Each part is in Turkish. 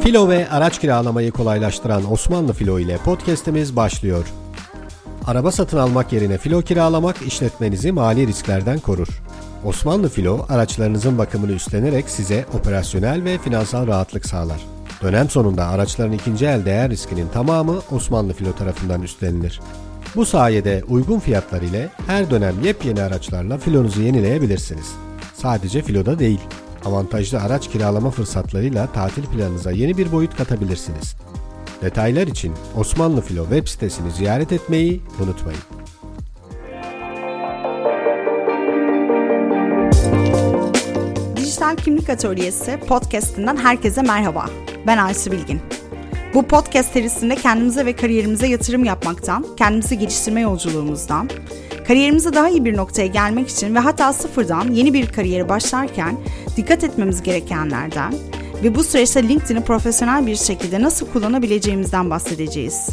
Filo ve araç kiralamayı kolaylaştıran Osmanlı Filo ile podcast'imiz başlıyor. Araba satın almak yerine filo kiralamak işletmenizi mali risklerden korur. Osmanlı Filo araçlarınızın bakımını üstlenerek size operasyonel ve finansal rahatlık sağlar. Dönem sonunda araçların ikinci el değer riskinin tamamı Osmanlı Filo tarafından üstlenilir. Bu sayede uygun fiyatlar ile her dönem yepyeni araçlarla filonuzu yenileyebilirsiniz. Sadece filoda değil, avantajlı araç kiralama fırsatlarıyla tatil planınıza yeni bir boyut katabilirsiniz. Detaylar için Osmanlı Filo web sitesini ziyaret etmeyi unutmayın. Dijital Kimlik Atölyesi podcast'inden herkese merhaba. Ben Aysu Bilgin. Bu podcast serisinde kendimize ve kariyerimize yatırım yapmaktan, kendimizi geliştirme yolculuğumuzdan, kariyerimize daha iyi bir noktaya gelmek için ve hatta sıfırdan yeni bir kariyere başlarken dikkat etmemiz gerekenlerden ve bu süreçte LinkedIn'i profesyonel bir şekilde nasıl kullanabileceğimizden bahsedeceğiz.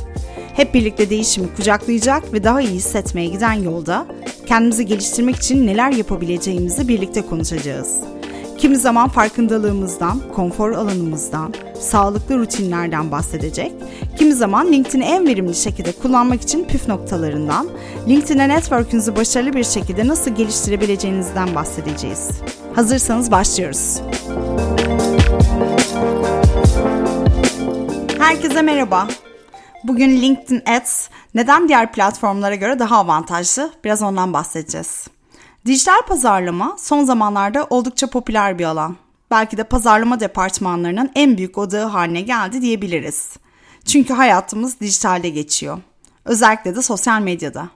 Hep birlikte değişimi kucaklayacak ve daha iyi hissetmeye giden yolda kendimizi geliştirmek için neler yapabileceğimizi birlikte konuşacağız. Kimi zaman farkındalığımızdan, konfor alanımızdan, sağlıklı rutinlerden bahsedecek. Kimi zaman LinkedIn'i en verimli şekilde kullanmak için püf noktalarından, LinkedIn'e network'ünüzü başarılı bir şekilde nasıl geliştirebileceğinizden bahsedeceğiz. Hazırsanız başlıyoruz. Herkese merhaba. Bugün LinkedIn Ads neden diğer platformlara göre daha avantajlı? Biraz ondan bahsedeceğiz. Dijital pazarlama son zamanlarda oldukça popüler bir alan. Belki de pazarlama departmanlarının en büyük odağı haline geldi diyebiliriz. Çünkü hayatımız dijitalde geçiyor. Özellikle de sosyal medyada.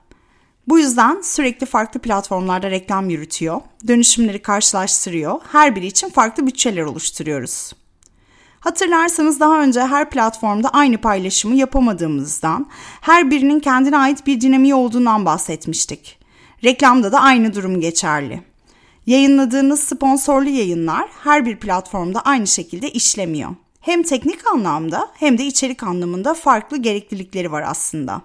Bu yüzden sürekli farklı platformlarda reklam yürütüyor, dönüşümleri karşılaştırıyor, her biri için farklı bütçeler oluşturuyoruz. Hatırlarsanız daha önce her platformda aynı paylaşımı yapamadığımızdan, her birinin kendine ait bir dinamiği olduğundan bahsetmiştik. Reklamda da aynı durum geçerli. Yayınladığınız sponsorlu yayınlar her bir platformda aynı şekilde işlemiyor. Hem teknik anlamda hem de içerik anlamında farklı gereklilikleri var aslında.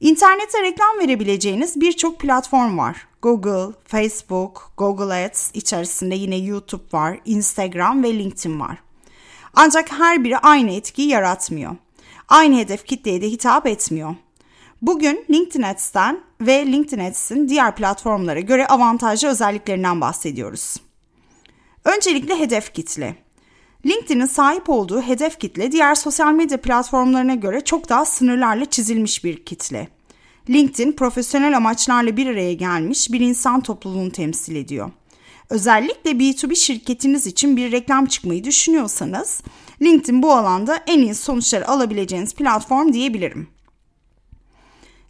İnternete reklam verebileceğiniz birçok platform var. Google, Facebook, Google Ads içerisinde yine YouTube var, Instagram ve LinkedIn var. Ancak her biri aynı etkiyi yaratmıyor. Aynı hedef kitleye de hitap etmiyor. Bugün LinkedIn Ads'ten ve LinkedIn Ads'in diğer platformlara göre avantajlı özelliklerinden bahsediyoruz. Öncelikle hedef kitle. LinkedIn'in sahip olduğu hedef kitle diğer sosyal medya platformlarına göre çok daha sınırlarla çizilmiş bir kitle. LinkedIn profesyonel amaçlarla bir araya gelmiş bir insan topluluğunu temsil ediyor. Özellikle B2B şirketiniz için bir reklam çıkmayı düşünüyorsanız LinkedIn bu alanda en iyi sonuçları alabileceğiniz platform diyebilirim.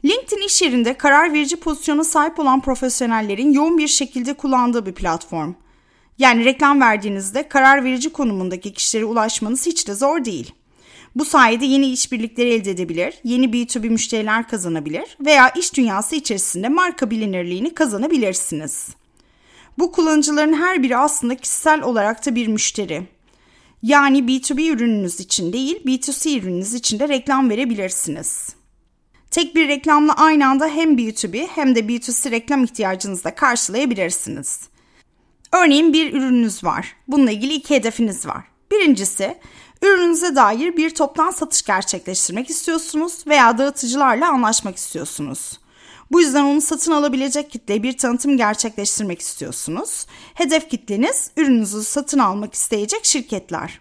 LinkedIn iş yerinde karar verici pozisyona sahip olan profesyonellerin yoğun bir şekilde kullandığı bir platform. Yani reklam verdiğinizde karar verici konumundaki kişilere ulaşmanız hiç de zor değil. Bu sayede yeni işbirlikleri elde edebilir, yeni B2B müşteriler kazanabilir veya iş dünyası içerisinde marka bilinirliğini kazanabilirsiniz. Bu kullanıcıların her biri aslında kişisel olarak da bir müşteri. Yani B2B ürününüz için değil, B2C ürününüz için de reklam verebilirsiniz. Tek bir reklamla aynı anda hem B2B hem de B2C reklam ihtiyacınızı da karşılayabilirsiniz. Örneğin bir ürününüz var. Bununla ilgili iki hedefiniz var. Birincisi, ürününüze dair bir toptan satış gerçekleştirmek istiyorsunuz veya dağıtıcılarla anlaşmak istiyorsunuz. Bu yüzden onu satın alabilecek kitleye bir tanıtım gerçekleştirmek istiyorsunuz. Hedef kitleniz ürününüzü satın almak isteyecek şirketler.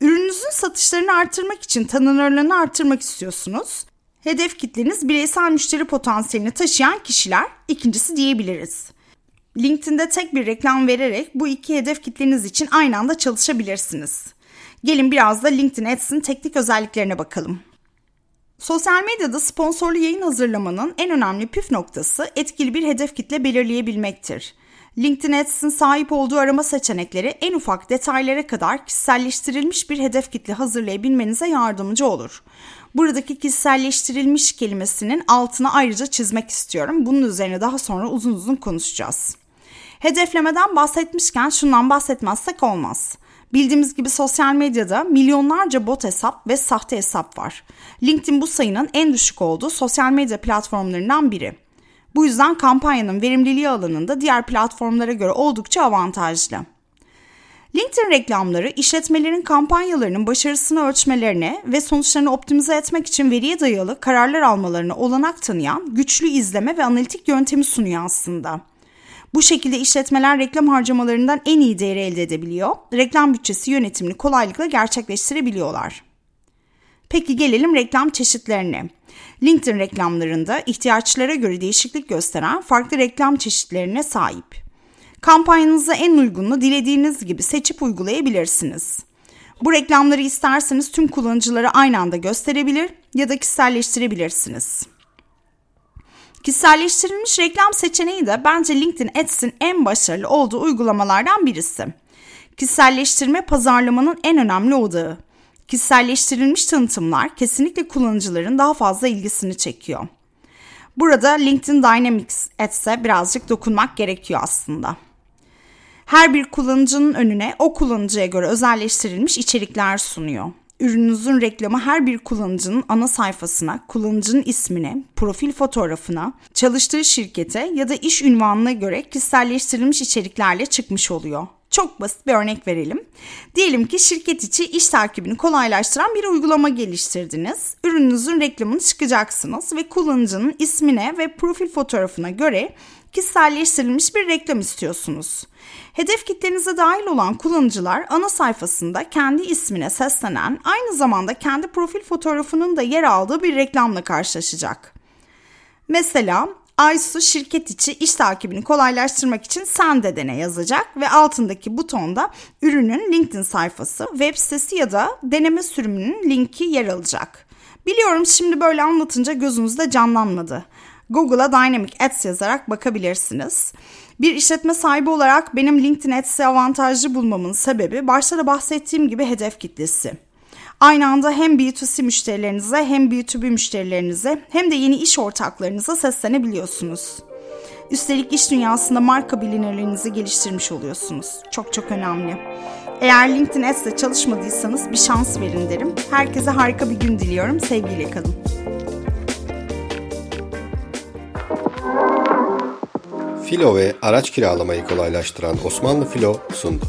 Ürününüzün satışlarını artırmak için tanınırlığını artırmak istiyorsunuz. Hedef kitleniz bireysel müşteri potansiyelini taşıyan kişiler ikincisi diyebiliriz. LinkedIn'de tek bir reklam vererek bu iki hedef kitleniz için aynı anda çalışabilirsiniz. Gelin biraz da LinkedIn Ads'in teknik özelliklerine bakalım. Sosyal medyada sponsorlu yayın hazırlamanın en önemli püf noktası etkili bir hedef kitle belirleyebilmektir. LinkedIn Ads'in sahip olduğu arama seçenekleri en ufak detaylara kadar kişiselleştirilmiş bir hedef kitle hazırlayabilmenize yardımcı olur. Buradaki kişiselleştirilmiş kelimesinin altına ayrıca çizmek istiyorum. Bunun üzerine daha sonra uzun uzun konuşacağız. Hedeflemeden bahsetmişken şundan bahsetmezsek olmaz. Bildiğimiz gibi sosyal medyada milyonlarca bot hesap ve sahte hesap var. LinkedIn bu sayının en düşük olduğu sosyal medya platformlarından biri. Bu yüzden kampanyanın verimliliği alanında diğer platformlara göre oldukça avantajlı. LinkedIn reklamları işletmelerin kampanyalarının başarısını ölçmelerine ve sonuçlarını optimize etmek için veriye dayalı kararlar almalarına olanak tanıyan güçlü izleme ve analitik yöntemi sunuyor aslında. Bu şekilde işletmeler reklam harcamalarından en iyi değeri elde edebiliyor, reklam bütçesi yönetimini kolaylıkla gerçekleştirebiliyorlar. Peki gelelim reklam çeşitlerine. LinkedIn reklamlarında ihtiyaçlara göre değişiklik gösteren farklı reklam çeşitlerine sahip. Kampanyanıza en uygununu dilediğiniz gibi seçip uygulayabilirsiniz. Bu reklamları isterseniz tüm kullanıcılara aynı anda gösterebilir ya da kişiselleştirebilirsiniz. Kişiselleştirilmiş reklam seçeneği de bence LinkedIn Ads'in en başarılı olduğu uygulamalardan birisi. Kişiselleştirme pazarlamanın en önemli odağı. Kişiselleştirilmiş tanıtımlar kesinlikle kullanıcıların daha fazla ilgisini çekiyor. Burada LinkedIn Dynamics Ads'e birazcık dokunmak gerekiyor aslında. Her bir kullanıcının önüne o kullanıcıya göre özelleştirilmiş içerikler sunuyor. Ürününüzün reklamı her bir kullanıcının ana sayfasına, kullanıcının ismine, profil fotoğrafına, çalıştığı şirkete ya da iş ünvanına göre kişiselleştirilmiş içeriklerle çıkmış oluyor. Çok basit bir örnek verelim. Diyelim ki şirket içi iş takibini kolaylaştıran bir uygulama geliştirdiniz. Ürününüzün reklamını çıkacaksınız ve kullanıcının ismine ve profil fotoğrafına göre kişiselleştirilmiş bir reklam istiyorsunuz. Hedef kitlenize dahil olan kullanıcılar ana sayfasında kendi ismine seslenen, aynı zamanda kendi profil fotoğrafının da yer aldığı bir reklamla karşılaşacak. Mesela Aysu şirket içi iş takibini kolaylaştırmak için sen de dene yazacak ve altındaki butonda ürünün LinkedIn sayfası, web sitesi ya da deneme sürümünün linki yer alacak. Biliyorum şimdi böyle anlatınca gözünüzde canlanmadı. Google'a Dynamic Ads yazarak bakabilirsiniz. Bir işletme sahibi olarak benim LinkedIn Ads'i avantajlı bulmamın sebebi başta da bahsettiğim gibi hedef kitlesi. Aynı anda hem B2C müşterilerinize hem B2B müşterilerinize hem de yeni iş ortaklarınıza seslenebiliyorsunuz. Üstelik iş dünyasında marka bilinirliğinizi geliştirmiş oluyorsunuz. Çok çok önemli. Eğer LinkedIn Ads'le çalışmadıysanız bir şans verin derim. Herkese harika bir gün diliyorum. Sevgiyle kalın. Filo ve araç kiralamayı kolaylaştıran Osmanlı Filo sundu.